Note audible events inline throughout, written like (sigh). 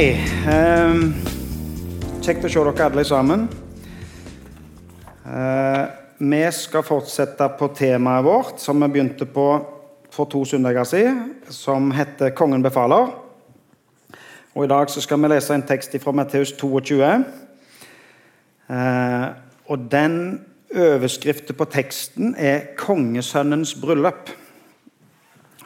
ehm, Kjekt å se dere alle sammen. Uh, vi skal fortsette på temaet vårt som vi begynte på for to søndager siden, som heter 'Kongen befaler'. Og I dag så skal vi lese en tekst fra Matteus 22. Uh, og Den overskriften på teksten er 'Kongesønnens bryllup'.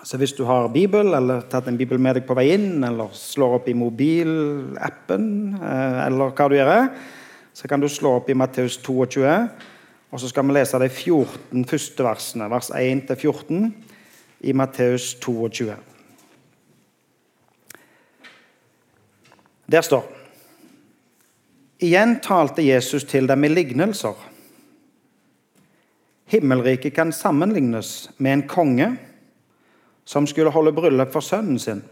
Så hvis du har Bibel, eller tatt en bibel med deg på vei inn, eller slår opp i mobilappen, eh, eller hva du gjør, så kan du slå opp i Matteus 22, og så skal vi lese de 14 første versene, vers 1-14, i Matteus 22. Der står Igjen talte Jesus til dem i lignelser. Himmelriket kan sammenlignes med en konge som skulle holde bryllup for sønnen sin.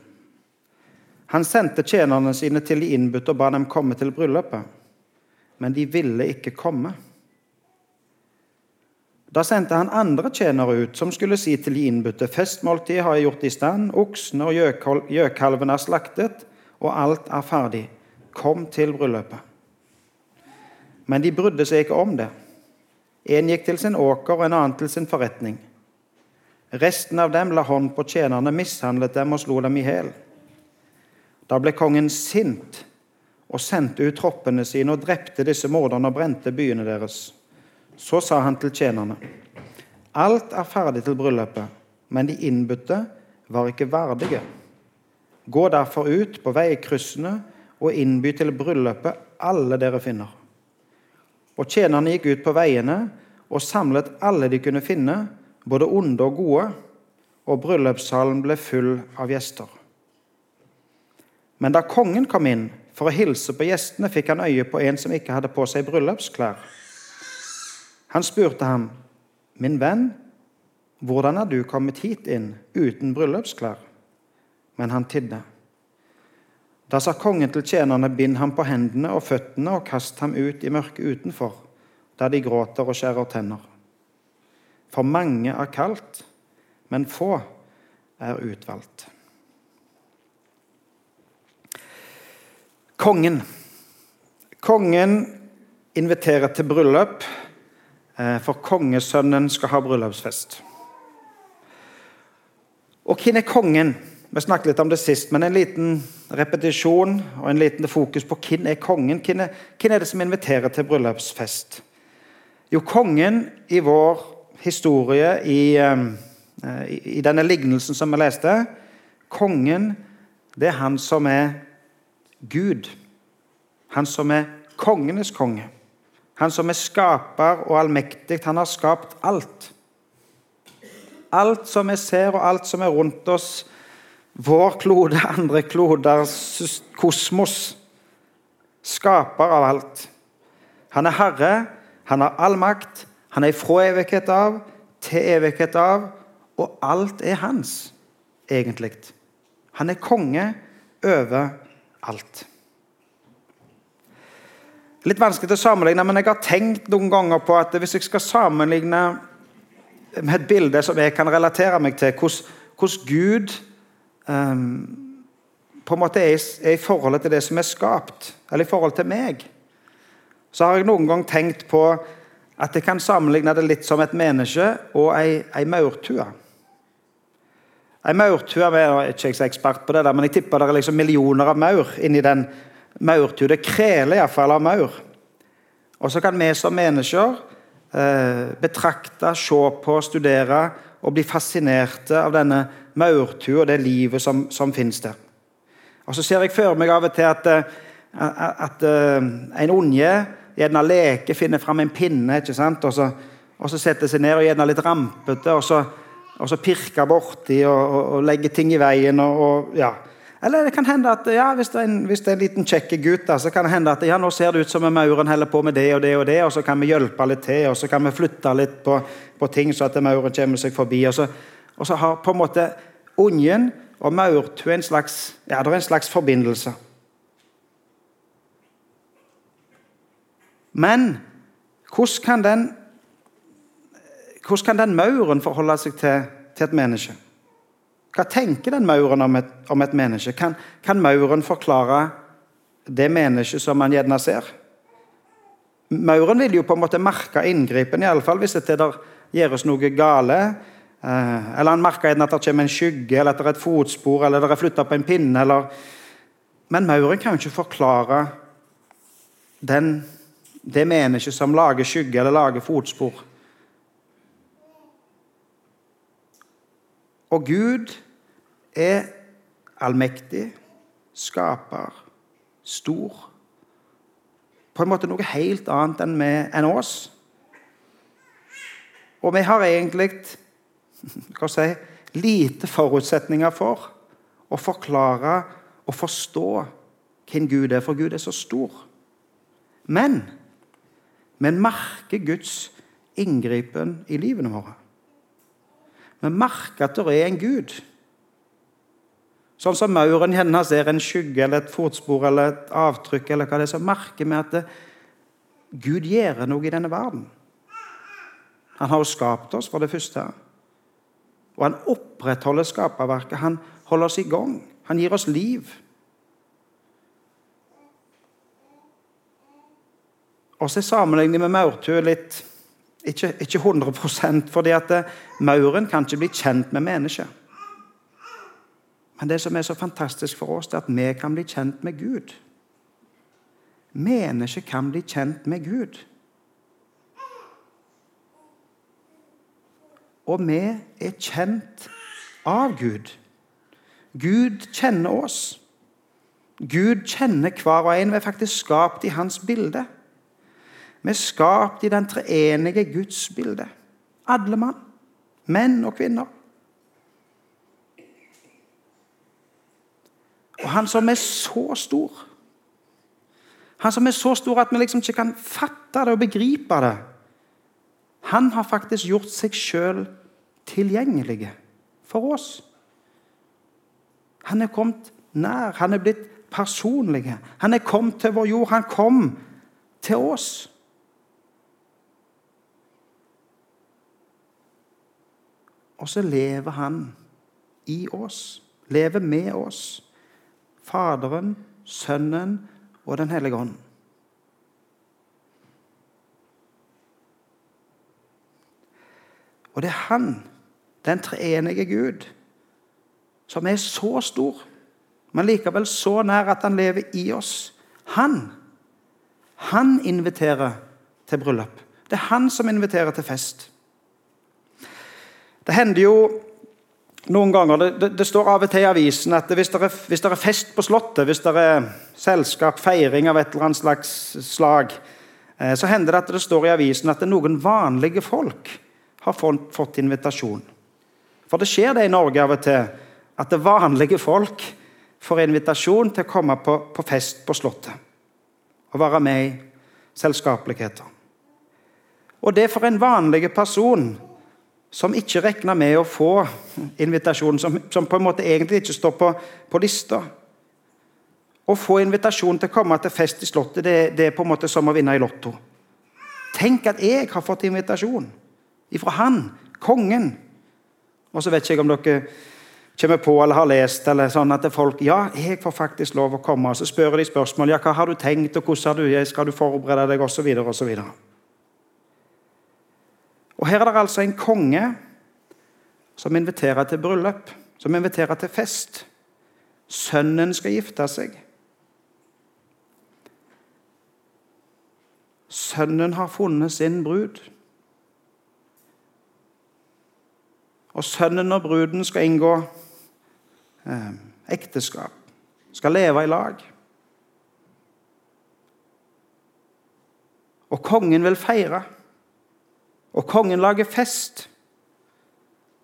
Han sendte tjenerne sine til de innbudte og ba dem komme til bryllupet, men de ville ikke komme. Da sendte han andre tjenere ut, som skulle si til de innbudte.: Festmåltidet har jeg gjort i stand, oksene og gjøkalvene er slaktet, og alt er ferdig. Kom til bryllupet. Men de brydde seg ikke om det. En gikk til sin åker og en annen til sin forretning. Resten av dem la hånd på tjenerne, mishandlet dem og slo dem i hjel. Da ble kongen sint og sendte ut troppene sine og drepte disse morderne og brente byene deres. Så sa han til tjenerne.: Alt er ferdig til bryllupet, men de innbudte var ikke verdige. Gå derfor ut på veikryssene og innby til bryllupet alle dere finner. Og tjenerne gikk ut på veiene og samlet alle de kunne finne, både onde og gode, og bryllupssalen ble full av gjester. Men da kongen kom inn for å hilse på gjestene, fikk han øye på en som ikke hadde på seg bryllupsklær. Han spurte ham, 'Min venn, hvordan er du kommet hit inn uten bryllupsklær?' Men han tidde. Da sa kongen til tjenerne, 'Bind ham på hendene og føttene og kast ham ut i mørket utenfor, der de gråter og skjærer tenner.' For mange er kalt, men få er utvalgt. Kongen. Kongen inviterer til bryllup, eh, for kongesønnen skal ha bryllupsfest. Og hvem er kongen? Vi snakket litt om det sist, men en liten repetisjon og en liten fokus på hvem er kongen. Hvem er, hvem er det som inviterer til bryllupsfest? Jo, kongen i vår historie i, eh, i denne lignelsen som vi leste. Kongen, det er han som er Gud. Han som er kongenes konge. Han som er skaper og allmektig. Han har skapt alt. Alt som vi ser, og alt som er rundt oss, vår klode, (laughs) andre kloder, kosmos. Skaper av alt. Han er herre, han har all makt, han er fra evighet av til evighet av, og alt er hans, egentlig. Han er konge over alt. Litt vanskelig å sammenligne, men jeg har tenkt noen ganger på at hvis jeg skal sammenligne med et bilde som jeg kan relatere meg til, hvordan Gud um, på en måte er, er i forholdet til det som er skapt, eller i forhold til meg, så har jeg noen gang tenkt på at jeg kan sammenligne det litt som et menneske og ei, ei maurtue. Ei maurtue Jeg er ikke så ekspert på det, der, men jeg tipper det er liksom millioner av maur inni den maurtue. Det kreler iallfall av maur. Og så kan vi som mennesker eh, betrakte, se på, studere og bli fascinerte av denne maurtue og det livet som, som finnes der. Og Så ser jeg for meg av og til at, eh, at, at eh, en unge gjerne leke, finne fram en pinne ikke sant? Og, så, og så sette seg ned og gjerne litt rampete, og så, og så pirke borti og, og, og, legge ting i veien. og, ja. Eller det kan hende at ja, hvis, det er en, hvis det er en liten kjekk gutt, da, så kan det hende at ja, nå ser det ut som om mauren holder på med det og det, og det, og så kan vi hjelpe litt til, og så kan vi flytte litt på, på ting, så at mauren kommer seg forbi. Og så, og så har på en måte ungen og maurtue en slags, ja, det er en slags forbindelse. Men hvordan kan den, hvordan den mauren forholde seg til, til, et menneske? Hva tenker den mauren om et, om et menneske? Kan, kan, mauren forklare det mennesket som man gjerne ser. Mauren vil jo på en måte merke inngripen, iallfall hvis det der gjøres noe gale. Eh, eller han merker at det kommer en skygge, eller at det er et fotspor, eller det er flytta på en pinne. Eller... Men mauren kan jo ikke forklare den, det mennesket som lager skygge eller lager fotspor. Og Gud er allmektig, skaper, stor. På en måte noe helt annet enn, med, enn oss. Og vi har egentlig (laughs) hva si, lite forutsetninger for å forklare og forstå hvem Gud er, for Gud er så stor. Men vi merker Guds inngripen i livene våre. Vi merker at det er en Gud. Sånn som mauren hennes ser en skygge eller et fotspor eller et avtrykk, eller hva det er, så merker vi at det, Gud gjør noe i denne verden. Han har jo skapt oss, for det første. Og han opprettholder skaperverket. Han holder oss i gang. Han gir oss liv. Og så er sammenligningen med maurtue litt ikke, ikke 100 fordi at eh, mauren kan ikke bli kjent med mennesket. Men det som er så fantastisk for oss, det er at vi kan bli kjent med Gud. Mennesket kan bli kjent med Gud. Og vi er kjent av Gud. Gud kjenner oss. Gud kjenner hver og en. Vi er faktisk skapt i hans bilde. Vi er skapt i den treenige Guds bilde. Alle mann. Menn og kvinner. Og han som er så stor Han som er så stor at vi liksom ikke kan fatte det og begripe det. Han har faktisk gjort seg sjøl tilgjengelig for oss. Han er kommet nær. Han er blitt personlig. Han er kommet til vår jord. Han kom til oss. Og så lever han i oss, lever med oss. Faderen, Sønnen og Den hellige ånd. Og det er han, den treenige Gud, som er så stor, men likevel så nær at han lever i oss. Han, han inviterer til bryllup. Det er han som inviterer til fest. Det hender jo noen ganger det, det, det, står av og til i avisen at hvis det, er, fest på Slottet, hvis det er selskap, feiring av et eller annet slags slag, eh, så hender det at det står i avisen at noen vanlige folk har fått, fått invitasjon. For det skjer det i Norge av og til at det vanlige folk får invitasjon til å komme på, på fest på Slottet og være med i selskapeligheter. Og det for en vanlig person som ikke regna med å få invitasjon, som, som, på en måte egentlig ikke står på, på lista. Å få invitasjon til å komme til fest i Slottet, det, det, er på en måte som å vinne i Lotto. Tenk at jeg har fått invitasjon ifra han, kongen. Og så vet ikke jeg om dere kommer på eller har lest eller sånn at folk ja, jeg får faktisk lov å komme. Og så spør de spørsmål ja, hva har du tenkt, og hvordan du, skal du forberede deg, osv. Og Her er det altså en konge som inviterer til bryllup, som inviterer til fest. Sønnen skal gifte seg. Sønnen har funnet sin brud. Og sønnen og bruden skal inngå eh, ekteskap, skal leve i lag. Og kongen vil feire. Og kongen lager fest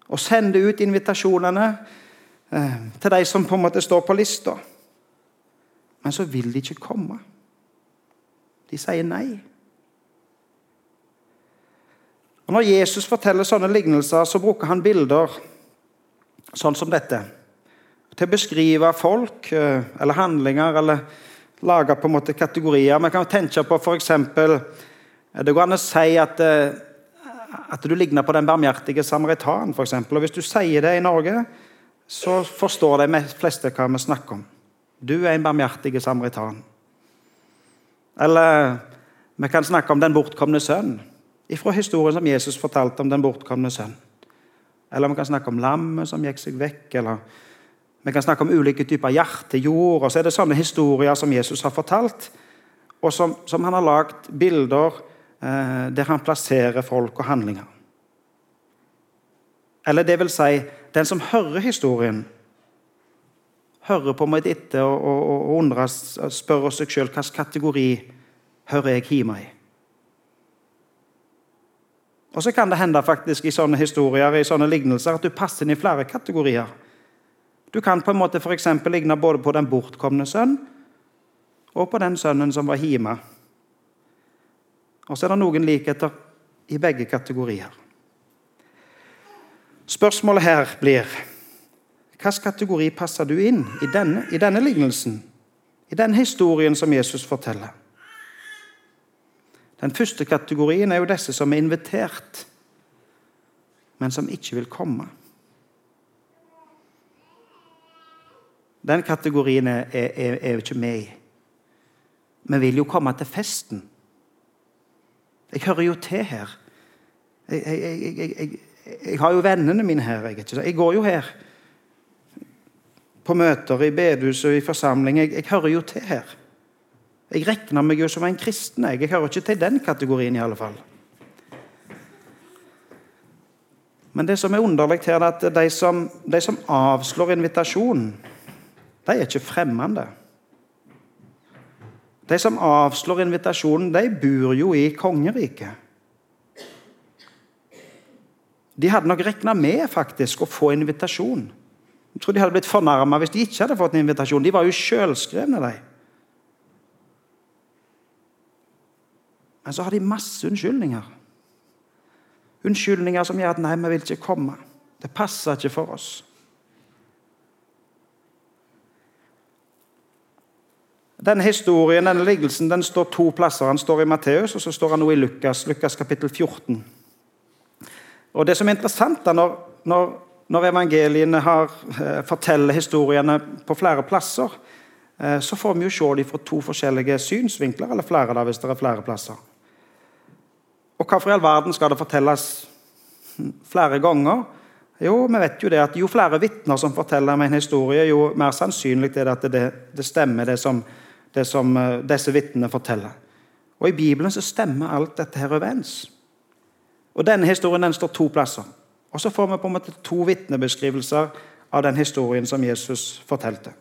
og sender ut invitasjonene eh, til de som på en måte står på lista. Men så vil de ikke komme. De sier nei. Og Når Jesus forteller sånne lignelser, så bruker han bilder sånn som dette. Til å beskrive folk eh, eller handlinger eller lage på en måte kategorier. Vi kan tenke på f.eks. Det går an å si at eh, at du ligner på den barmhjertige samaritan. Eksempel. og Hvis du sier det i Norge, så forstår de fleste hva vi snakker om. Du er en barmhjertig samaritan. Eller vi kan snakke om den bortkomne sønn, ifra historien som Jesus fortalte om den bortkomne sønn. Eller vi kan snakke om lammet som gikk seg vekk. eller Vi kan snakke om ulike typer hjertejord. og så er det sånne historier som Jesus har fortalt, og som, som han har lagd bilder eh, der han plasserer folk og handlinger. Eller det vil si, den som hører historien, hører på meg etter og, og, og undrer, spør seg sjøl hvilken kategori hører jeg hjemme i. Og så kan det hende faktisk i sånne historier i sånne lignelser at du passer inn i flere kategorier. Du kan på en måte for ligne både på den bortkomne sønn og på den sønnen som var hjemme. Og så er det noen likheter i begge kategorier. Spørsmålet her blir hvilken kategori passer du inn i denne, i denne lignelsen? I den historien som Jesus forteller? Den første kategorien er jo disse som er invitert, men som ikke vil komme. Den kategorien er, er, ikke med i. Vi vil jo komme til festen. Jeg hører jo til her. Jeg, jeg, jeg har jo vennene mine her. Jeg, går jo her på møter i bedehus og i forsamling. Jeg, jeg, hører jo til her. Jeg regner meg jo som en kristen. Jeg, jeg hører ikke til den kategorien, i alle fall. Men det som er underlig her, er at de som, de som avslår invitasjonen, de er ikke fremmede. De som avslår invitasjonen, de bor jo i kongeriket. De hadde nok regna med faktisk å få invitasjon. Jeg tror de hadde blitt fornærma hvis de ikke hadde fått en invitasjon. De var jo sjølskrevne, de. Men så har de masse unnskyldninger. Unnskyldninger som gjør at 'nei, vi vil ikke komme'. Det passer ikke for oss. Denne historien, denne liggelsen den står to plasser. Han står i Matteus, og så står han nå i Lukas, Lukas kapittel 14. Og Det som er interessant da, når, når når evangeliene har, eh, forteller historiene på flere plasser, eh, så får vi jo se dem fra to forskjellige synsvinkler, eller flere da, hvis det er flere plasser. Og hvorfor i all verden skal det fortelles flere ganger? Jo, vi vet jo det at jo flere vitner som forteller meg en historie, jo mer sannsynlig er det at det, det stemmer, det som, det som eh, disse vitnene forteller. Og I Bibelen så stemmer alt dette her overens. Og Denne historien den står to plasser. Og så får vi på en måte to vitnebeskrivelser av den historien som Jesus fortalte.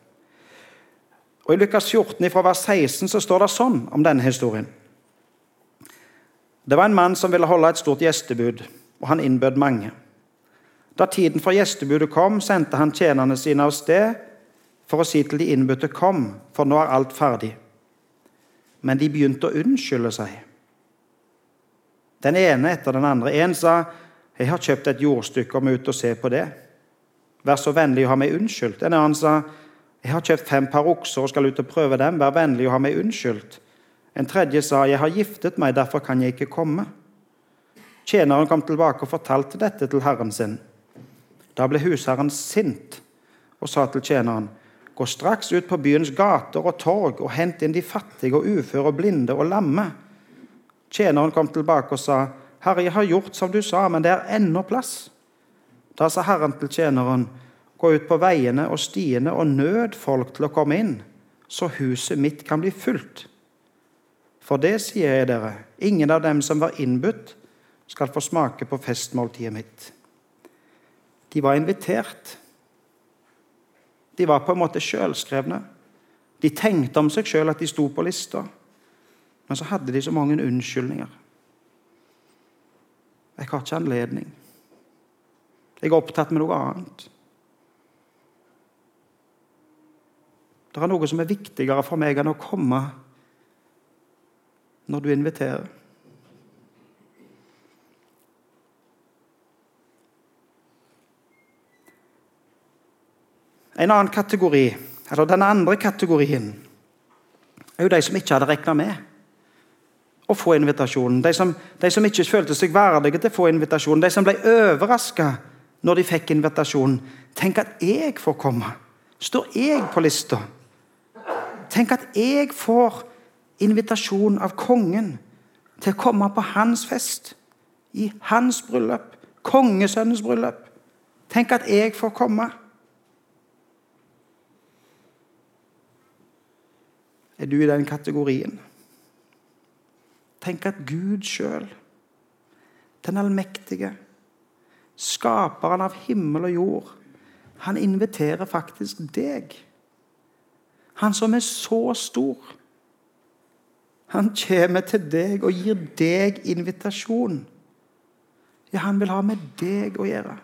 Og I Lukas 14, fra vers 16, så står det sånn om denne historien. Det var en mann som ville holde et stort gjestebud, og han innbød mange. Da tiden for gjestebudet kom, sendte han tjenerne sine av sted for å si til de innbudte 'Kom, for nå er alt ferdig'. Men de begynte å unnskylde seg. Den ene etter den andre. En sa 'Jeg har kjøpt et jordstykke og må ut og se på det.' 'Vær så vennlig å ha meg unnskyldt.' En annen sa, 'Jeg har kjøpt fem par okser og skal ut og prøve dem. Vær vennlig å ha meg unnskyldt.' En tredje sa, 'Jeg har giftet meg, derfor kan jeg ikke komme.' Tjeneren kom tilbake og fortalte dette til herren sin. Da ble husherren sint og sa til tjeneren, 'Gå straks ut på byens gater og torg og hent inn de fattige og uføre og blinde og lamme.' Tjeneren kom tilbake og sa, 'Herre, jeg har gjort som du sa, men det er ennå plass.' Da sa Herren til tjeneren, 'Gå ut på veiene og stiene og nød folk til å komme inn, så huset mitt kan bli fullt.' For det sier jeg dere, ingen av dem som var innbudt, skal få smake på festmåltidet mitt. De var invitert. De var på en måte sjølskrevne. De tenkte om seg sjøl at de sto på lista, men så hadde de så mange unnskyldninger. Jeg har ikke anledning. Jeg er opptatt med noe annet. Det er noe som er viktigere for meg enn å komme når du inviterer. En annen kategori, eller Den andre kategorien er jo de som ikke hadde regna med å få invitasjonen. De som, de som, ikke følte seg verdige til å få invitasjonen. De som ble overraska når de fikk invitasjonen. Tenk at jeg får komme. Står jeg på lista? Tenk at jeg får invitasjon av kongen til å komme på hans fest. I hans bryllup. Kongesønnens bryllup. Tenk at jeg får komme. Er du i den kategorien? Tenk at Gud sjøl, den allmektige, skaperen av himmel og jord, han inviterer faktisk deg. Han som er så stor. Han kommer til deg og gir deg invitasjon. Ja, han vil ha med deg å gjøre.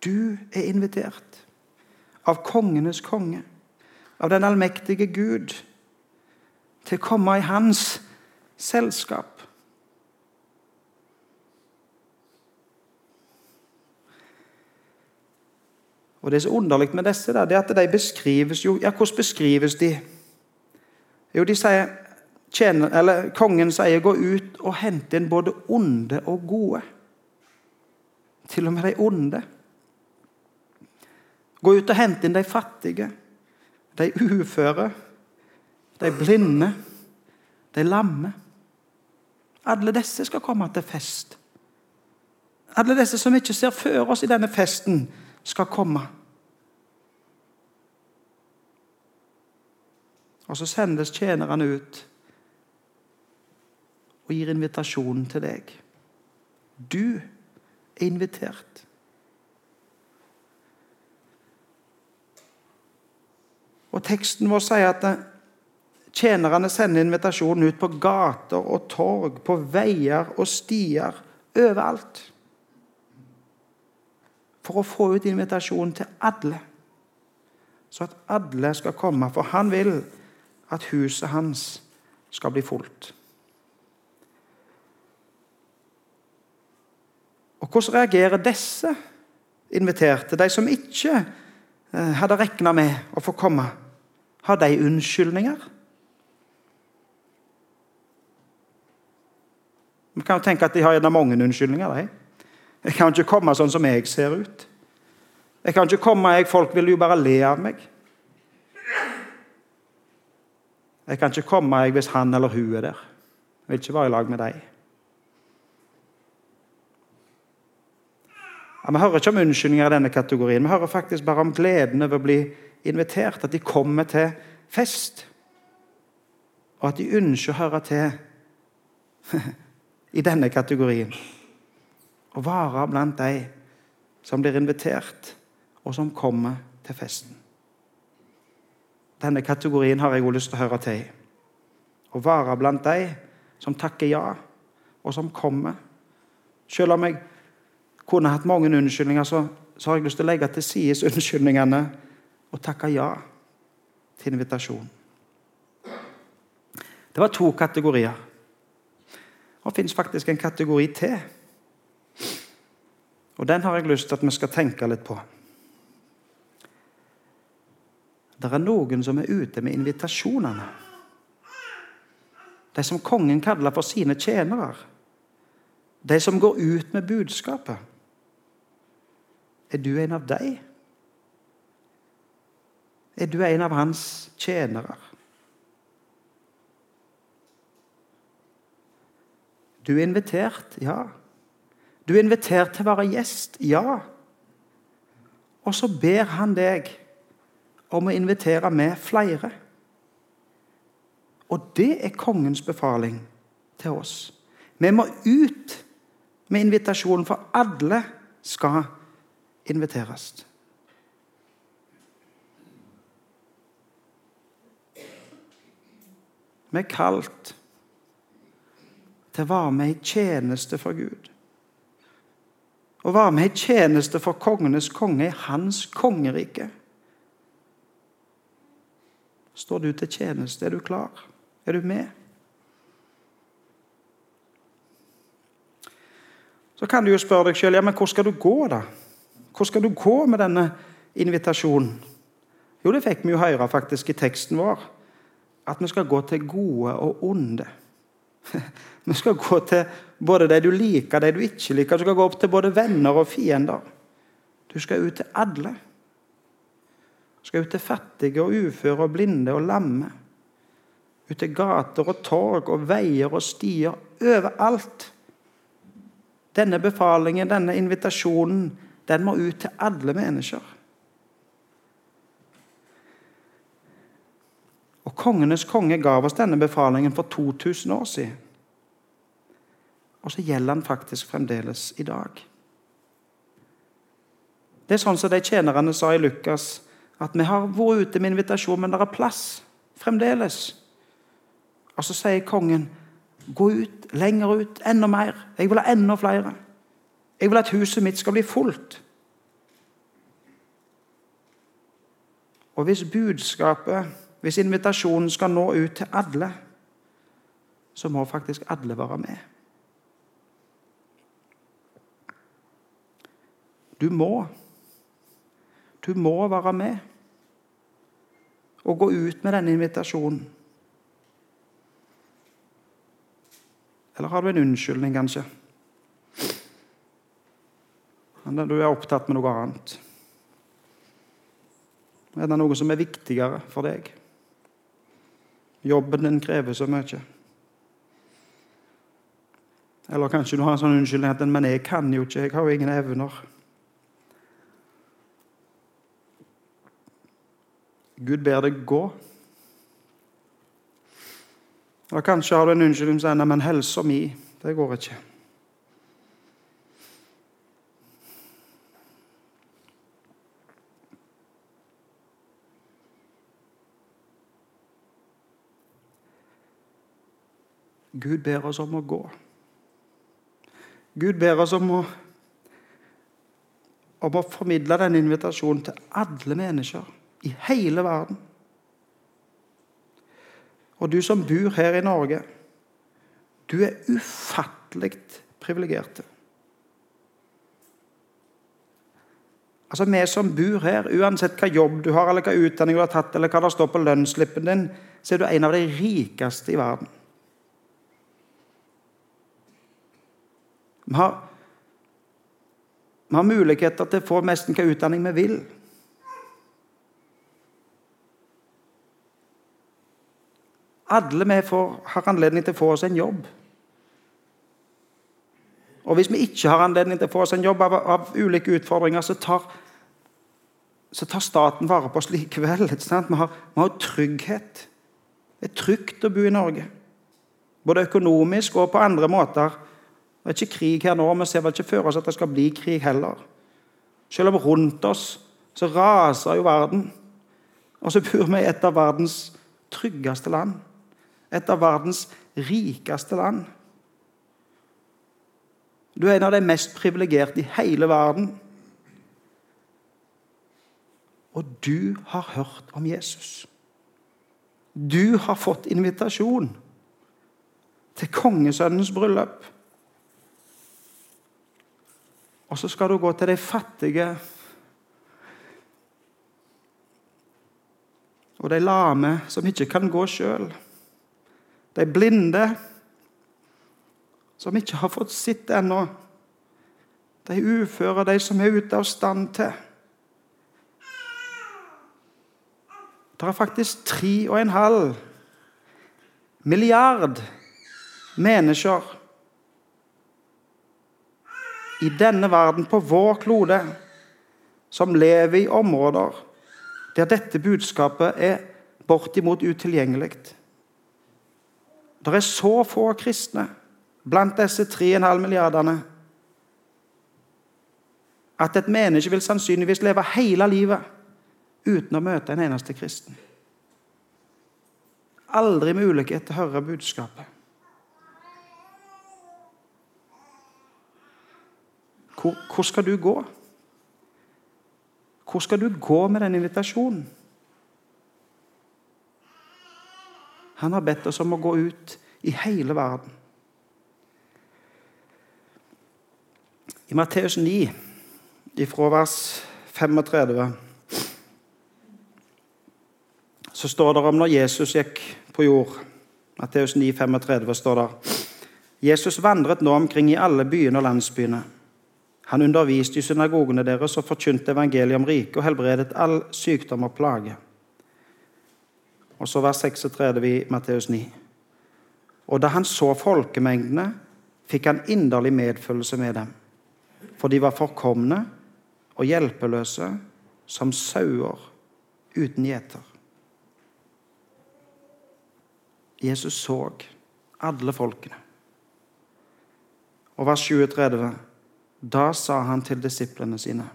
Du er invitert av kongenes konge, av den allmektige Gud, til å komme i hans selskap. Og Det er så underlig med disse det er at de beskrives jo Ja, hvordan beskrives de? Jo, de sier tjener, eller Kongen sier 'gå ut og hente inn både onde og gode'. Til og med de onde. Gå ut og hente inn de fattige, de uføre, de blinde, de lamme. Alle disse skal komme til fest. Alle disse som ikke ser før oss i denne festen, skal komme. Og så sendes tjenerne ut og gir invitasjonen til deg. Du er invitert. Og Teksten vår sier at tjenerne sender invitasjonen ut på gater og torg, på veier og stier, overalt. For å få ut invitasjonen til alle, så at alle skal komme. For han vil at huset hans skal bli fullt. Og hvordan reagerer disse inviterte, de som ikke eh, hadde regna med å få komme? Har de unnskyldninger? Vi kan jo tenke at de har gjerne mange unnskyldninger. De. Jeg kan ikke komme sånn som jeg ser ut. Jeg kan ikke komme, jeg, Folk vil jo bare le av meg. Jeg kan ikke komme jeg, hvis han eller hun er der. Jeg vil ikke være i lag med deg. Vi hører ikke om unnskyldninger i denne kategorien. Vi hører faktisk bare om gleden over å bli invitert. At de kommer til fest. Og at de ønsker å høre til (laughs) i denne kategorien. Å være blant de som blir invitert, og som kommer til festen. Denne kategorien har jeg òg lyst til å høre til i. Å være blant de som takker ja, og som kommer. Selv om jeg kunne hatt mange unnskyldninger, så, så har jeg lyst til å legge til side unnskyldningene og takke ja til invitasjonen. Det var to kategorier. Det fins faktisk en kategori til. Og Den har jeg lyst til at vi skal tenke litt på. Det er noen som er ute med invitasjonene. De som kongen kaller for sine tjenere. De som går ut med budskapet. Er du en av dem? Er du en av hans tjenere? Du er invitert, ja. Du er invitert til å være gjest, ja. Og så ber han deg om å invitere med flere. Og det er kongens befaling til oss. Vi må ut med invitasjonen, for alle skal inviteres. Vi er kalt til å være med i tjeneste for Gud. Å være med i tjeneste for kongenes konge i hans kongerike. Står du til tjeneste? Er du klar? Er du med? Så kan du jo spørre deg sjøl ja, men hvor skal du gå, da? Hvor skal du gå med denne invitasjonen? Jo, det fikk vi jo høre faktisk i teksten vår. At vi skal gå til gode og onde. (laughs) Vi skal gå til både de du liker, de du ikke liker. Du skal gå opp til både venner og fiender. Du skal ut til alle. Skal ut til fattige og uføre og blinde og lamme. Ut til gater og torg og veier og stier. Overalt. Denne befalingen, denne invitasjonen, den må ut til alle mennesker. Og kongenes konge gav oss denne befalingen for 2000 år siden. Og så gjelder den faktisk fremdeles i dag. Det er sånn som de tjenerne sa i Lukas, at vi har vært ute med invitasjon, men det er plass fremdeles. Og så sier kongen, gå ut, lenger ut, enda mer. Jeg vil ha enda flere. Jeg vil at huset mitt skal bli fullt. Og hvis budskapet, hvis invitasjonen skal nå ut til alle, så må faktisk alle være med. Du må. Du må være med og gå ut med denne invitasjonen. Eller har du en unnskyldning, kanskje? Eller du er opptatt med noe annet? Er det noe som er viktigere for deg? Jobben din krever så mye. Eller kanskje du har en sånn unnskyldning at 'men jeg kan jo ikke, jeg har jo ingen evner'. Gud ber deg gå. Eller kanskje har du en unnskyldning som sier men helsa mi, det går ikke. Gud ber oss om å gå. Gud ber oss om å, om å formidle denne invitasjonen til alle mennesker i hele verden. Og du som bor her i Norge, du er ufattelig privilegert. Altså Vi som bor her, uansett hva jobb du har, eller hva utdanning du har tatt, eller hva det står på lønnsslippen din, så er du en av de rikeste i verden. Vi har, vi har muligheter til å få nesten hva utdanning vi vil. Alle vi får, har anledning til å få oss en jobb. Og hvis vi ikke har anledning til å få oss en jobb av, av ulike utfordringer, så tar, så tar, staten vare på oss likevel. Vi har, vi har trygghet. Det er trygt å bo i Norge. Både økonomisk og på andre måter. Det er ikke krig her nå, vi ser vel ikke for oss at det skal bli krig heller. Selv om rundt oss så raser jo verden. Og så bor vi i et av verdens tryggeste land et av verdens rikeste land. Du er en av de mest privilegerte i hele verden. Og du har hørt om Jesus. Du har fått invitasjon til kongesønnens bryllup. Og så skal du gå til de fattige og de lame som ikke kan gå sjøl de blinde som ikke har fått sitt ennå. De uføre, de som er ute av stand til. Det er faktisk tre og en halv milliard mennesker i denne verden, på vår klode, som lever i områder der dette budskapet er bortimot utilgjengelig. Det er så få kristne blant disse 3,5 milliardene at et menneske vil sannsynligvis leve hele livet uten å møte en eneste kristen. Aldri mulighet til å høre budskapet. Hvor, hvor skal du gå? Hvor skal du gå med den invitasjonen? Han har bedt oss om å gå ut i hele verden. I Matteus 9, ifra vers 35, så står det om når Jesus gikk på jord. Matteus 9, 35 står det Jesus vandret nå omkring i alle byene og landsbyene. Han underviste i synagogene deres og forkynte evangeliet om riket og helbredet all sykdom og plage. Og så vers 36 i Matteus 9. Og da han så folkemengdene, fikk han inderlig medfølelse med dem, for de var forkomne og hjelpeløse som sauer uten gjeter. Jesus så alle folkene. Og vers 37. Da sa han til disiplene sine.: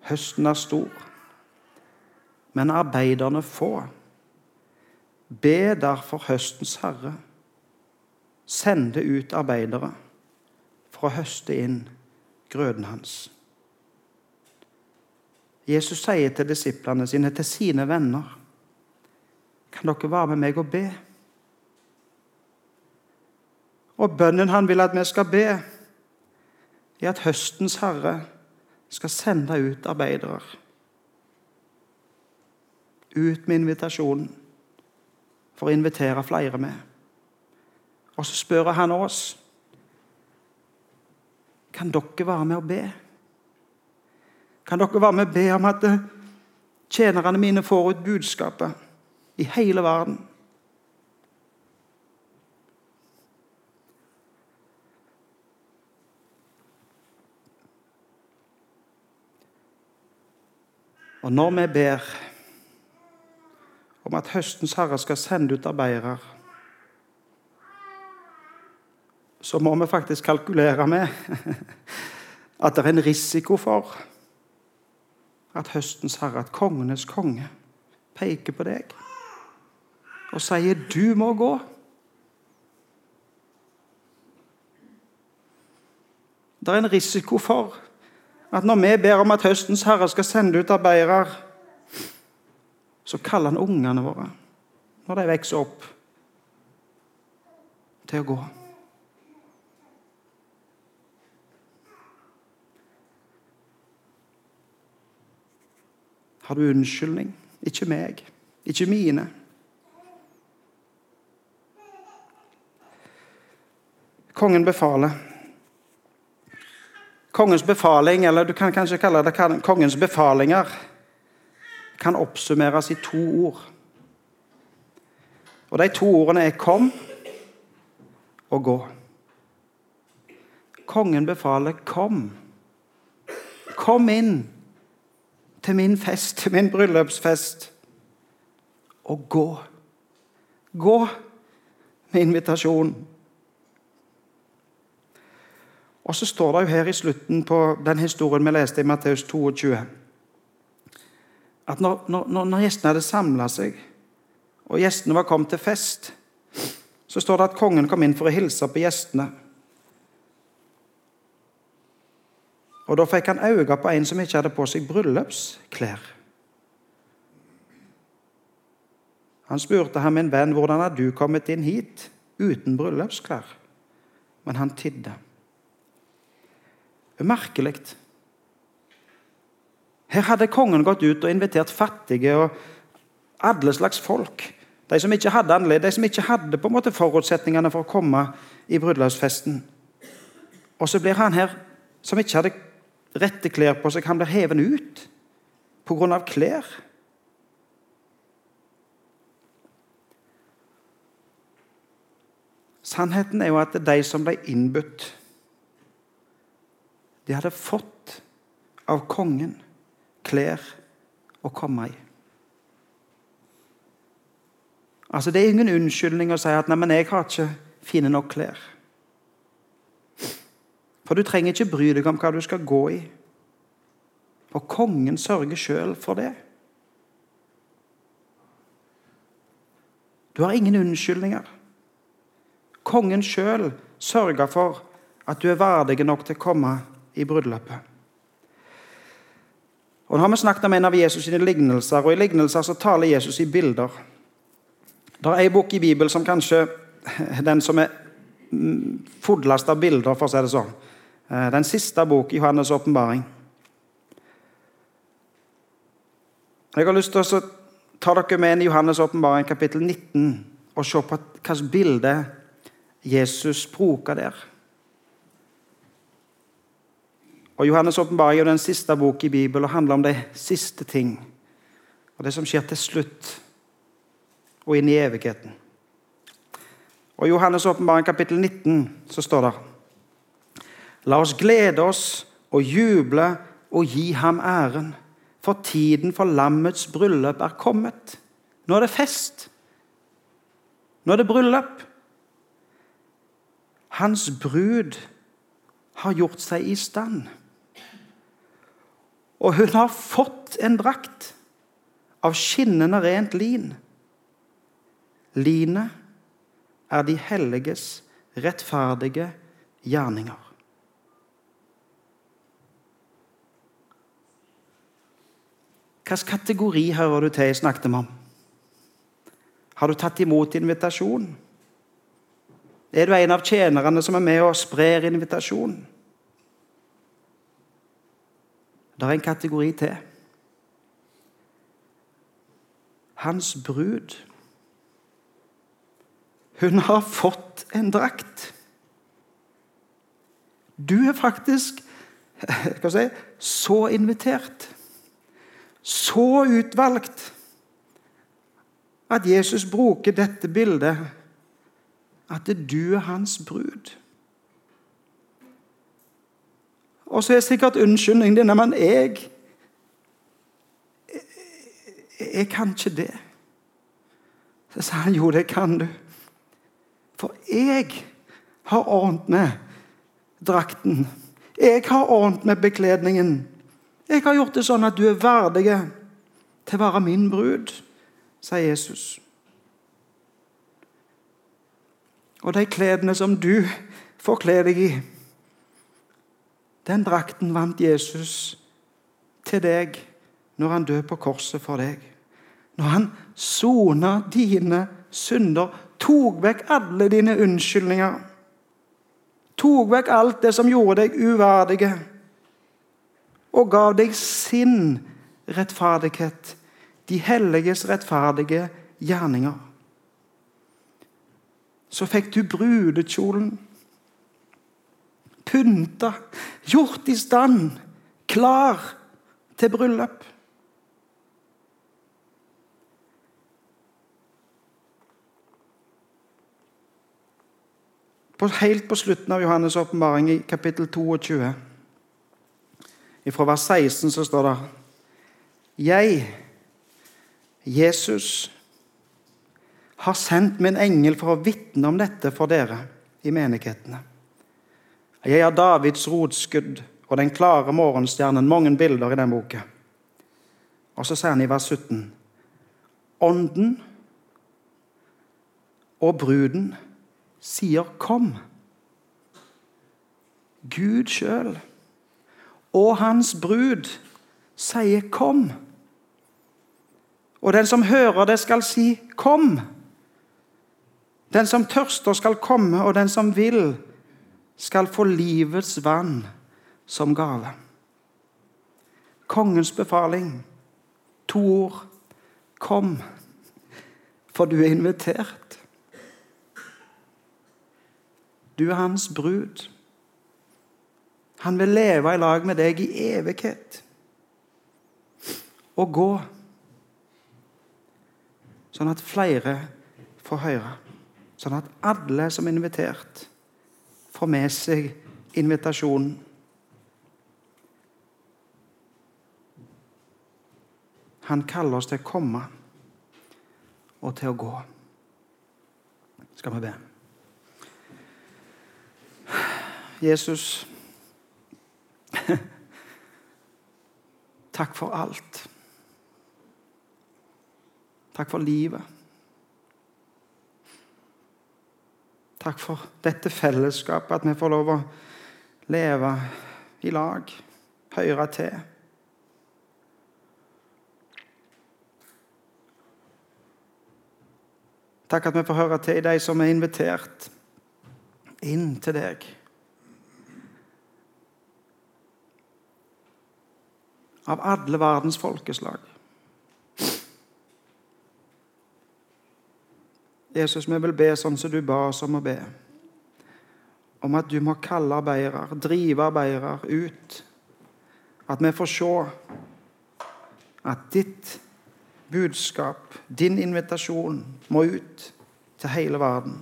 Høsten er stor, men arbeiderne få. Be derfor høstens herre sende ut arbeidere for å høste inn grøden hans. Jesus sier til disiplene sine, til sine venner, kan dere være med meg og be? Og bønnen han vil at vi skal be, er at høstens herre skal sende ut arbeidere. Ut med invitasjonen for å invitere flere med. Og så spør han oss kan dere være med og be. Kan dere være med og be om at tjenerne mine får ut budskapet i hele verden? Og når vi ber om at høstens herre skal sende ut arbeidere, så må vi faktisk kalkulere med (laughs) at det er en risiko for at høstens herre, at kongenes konge, peker på deg og sier 'du må gå'. Det er en risiko for at når vi ber om at høstens herre skal sende ut arbeidere, så kaller han ungene våre, når de vokser opp, til å gå. Har du unnskyldning? Ikke meg, ikke mine. Kongen befaler. Kongens befaling, eller du kan kanskje kalle det kongens befalinger, kan oppsummeres i to ord. Og De to ordene er 'kom' og 'gå'. Kongen befaler 'kom'. Kom inn til min fest, til min bryllupsfest, og gå. Gå med invitasjon. Og så står det jo her i slutten på den historien vi leste i Matteus 22, at når, når, når gjestene hadde samla seg, og gjestene var kommet til fest, så står det at kongen kom inn for å hilse på gjestene. Og Da fikk han øye på en som ikke hadde på seg bryllupsklær. Han spurte ham, min venn, hvordan har du kommet inn hit uten bryllupsklær? Men han tidde. Merkelig. Her hadde kongen gått ut og invitert fattige og alle slags folk. De som ikke hadde annerledes, de som ikke hadde på en måte forutsetningene for å komme i bryllupsfesten. Og så blir han her, som ikke hadde rette klær på seg, han blir hevet ut pga. klær. Sannheten er jo at det er de som ble innbudt de hadde fått av kongen klær å komme i. Altså, Det er ingen unnskyldning å si at nei, men jeg har ikke fine nok klær. For du trenger ikke bry deg om hva du skal gå i. For kongen sørger sjøl for det. Du har ingen unnskyldninger. Kongen sjøl sørger for at du er verdig nok til å komme i bryllupet. Og Nå har vi snakket om en av Jesus sine lignelser, og i lignelser så taler Jesus i bilder. Det er en bok i Bibelen som kanskje (laughs) den som er fullest av bilder, for å si det sånn. Eh, den siste bok i Johannes' åpenbaring. Jeg har lyst til å ta dere med inn i Johannes' åpenbaring kapittel 19 og se på hvilket bilde Jesus bruker der. Og Johannes' åpenbaring er den siste bok i Bibelen og handler om de siste ting. Og det som skjer til slutt og inn i evigheten. Og I Johannes' åpenbaring kapittel 19 så står det La oss glede oss og juble og gi ham æren, for tiden for lammets bryllup er kommet. Nå er det fest. Nå er det bryllup. Hans brud har gjort seg i stand. Og hun har fått en drakt av skinnende rent lin. Linet er de helliges rettferdige gjerninger. Hvilken kategori hører du til jeg snakket om? Har du tatt imot invitasjon? Er du en av tjenerne som er med og sprer invitasjon? Det er en kategori til. Hans brud. Hun har fått en drakt. Du er faktisk (laughs) si, så invitert, så utvalgt, at Jesus bruker dette bildet at du er hans brud. Og så er sikkert unnskyldningen din men jeg, jeg Jeg kan ikke det. Så sa han jo, det kan du. For jeg har ordnet med drakten. Jeg har ordnet med bekledningen. Jeg har gjort det sånn at du er verdig til å være min brud, sa Jesus. Og de kledene som du får kle deg i, den drakten vant Jesus til deg når han døde på korset for deg. Når han sona dine synder, tok vekk alle dine unnskyldninger. Tok vekk alt det som gjorde deg uverdige, og gav deg sin rettferdighet, de helliges rettferdige gjerninger så fikk du brudekjolen pynta, gjort i stand, klar til bryllup. Helt på slutten av Johannes' åpenbaring, i kapittel 22, fra vers 16, så står det Jeg, Jesus, har sendt min engel for å vitne om dette for dere i menighetene. Jeg er Davids rotskudd og den klare morgenstjernen. Mange bilder i den boka. Og så sier han i vers 17.: Ånden og bruden sier 'kom'. Gud sjøl og hans brud sier 'kom'. Og den som hører det, skal si 'kom'. Den som tørster, skal komme, og den som vil, skal få livets vann som gave. Kongens befaling. To ord. Kom, for du er invitert. Du er hans brud. Han vil leve i lag med deg i evighet. Og gå, sånn at flere får høre. Sånn at alle som er invitert, får med seg invitasjonen. Han kaller oss til å komme og til å gå. Skal vi be. Jesus, (laughs) takk for alt. Takk for livet. Takk for dette fellesskapet, at vi får lov å leve i lag, høre til. Takk at vi får høre til de som er invitert inn til deg. Av alle verdens folkeslag. Jesus, vi vil be sånn som du ba oss om å be. Om at du må kalle arbeidere, drive arbeidere ut At vi får se at ditt budskap, din invitasjon, må ut til hele verden.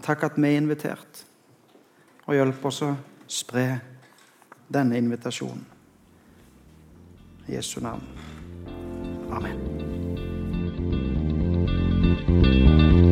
Takk at vi er invitert, og hjelp oss å spre denne invitasjonen. I Jesu navn. Amen. Thank you.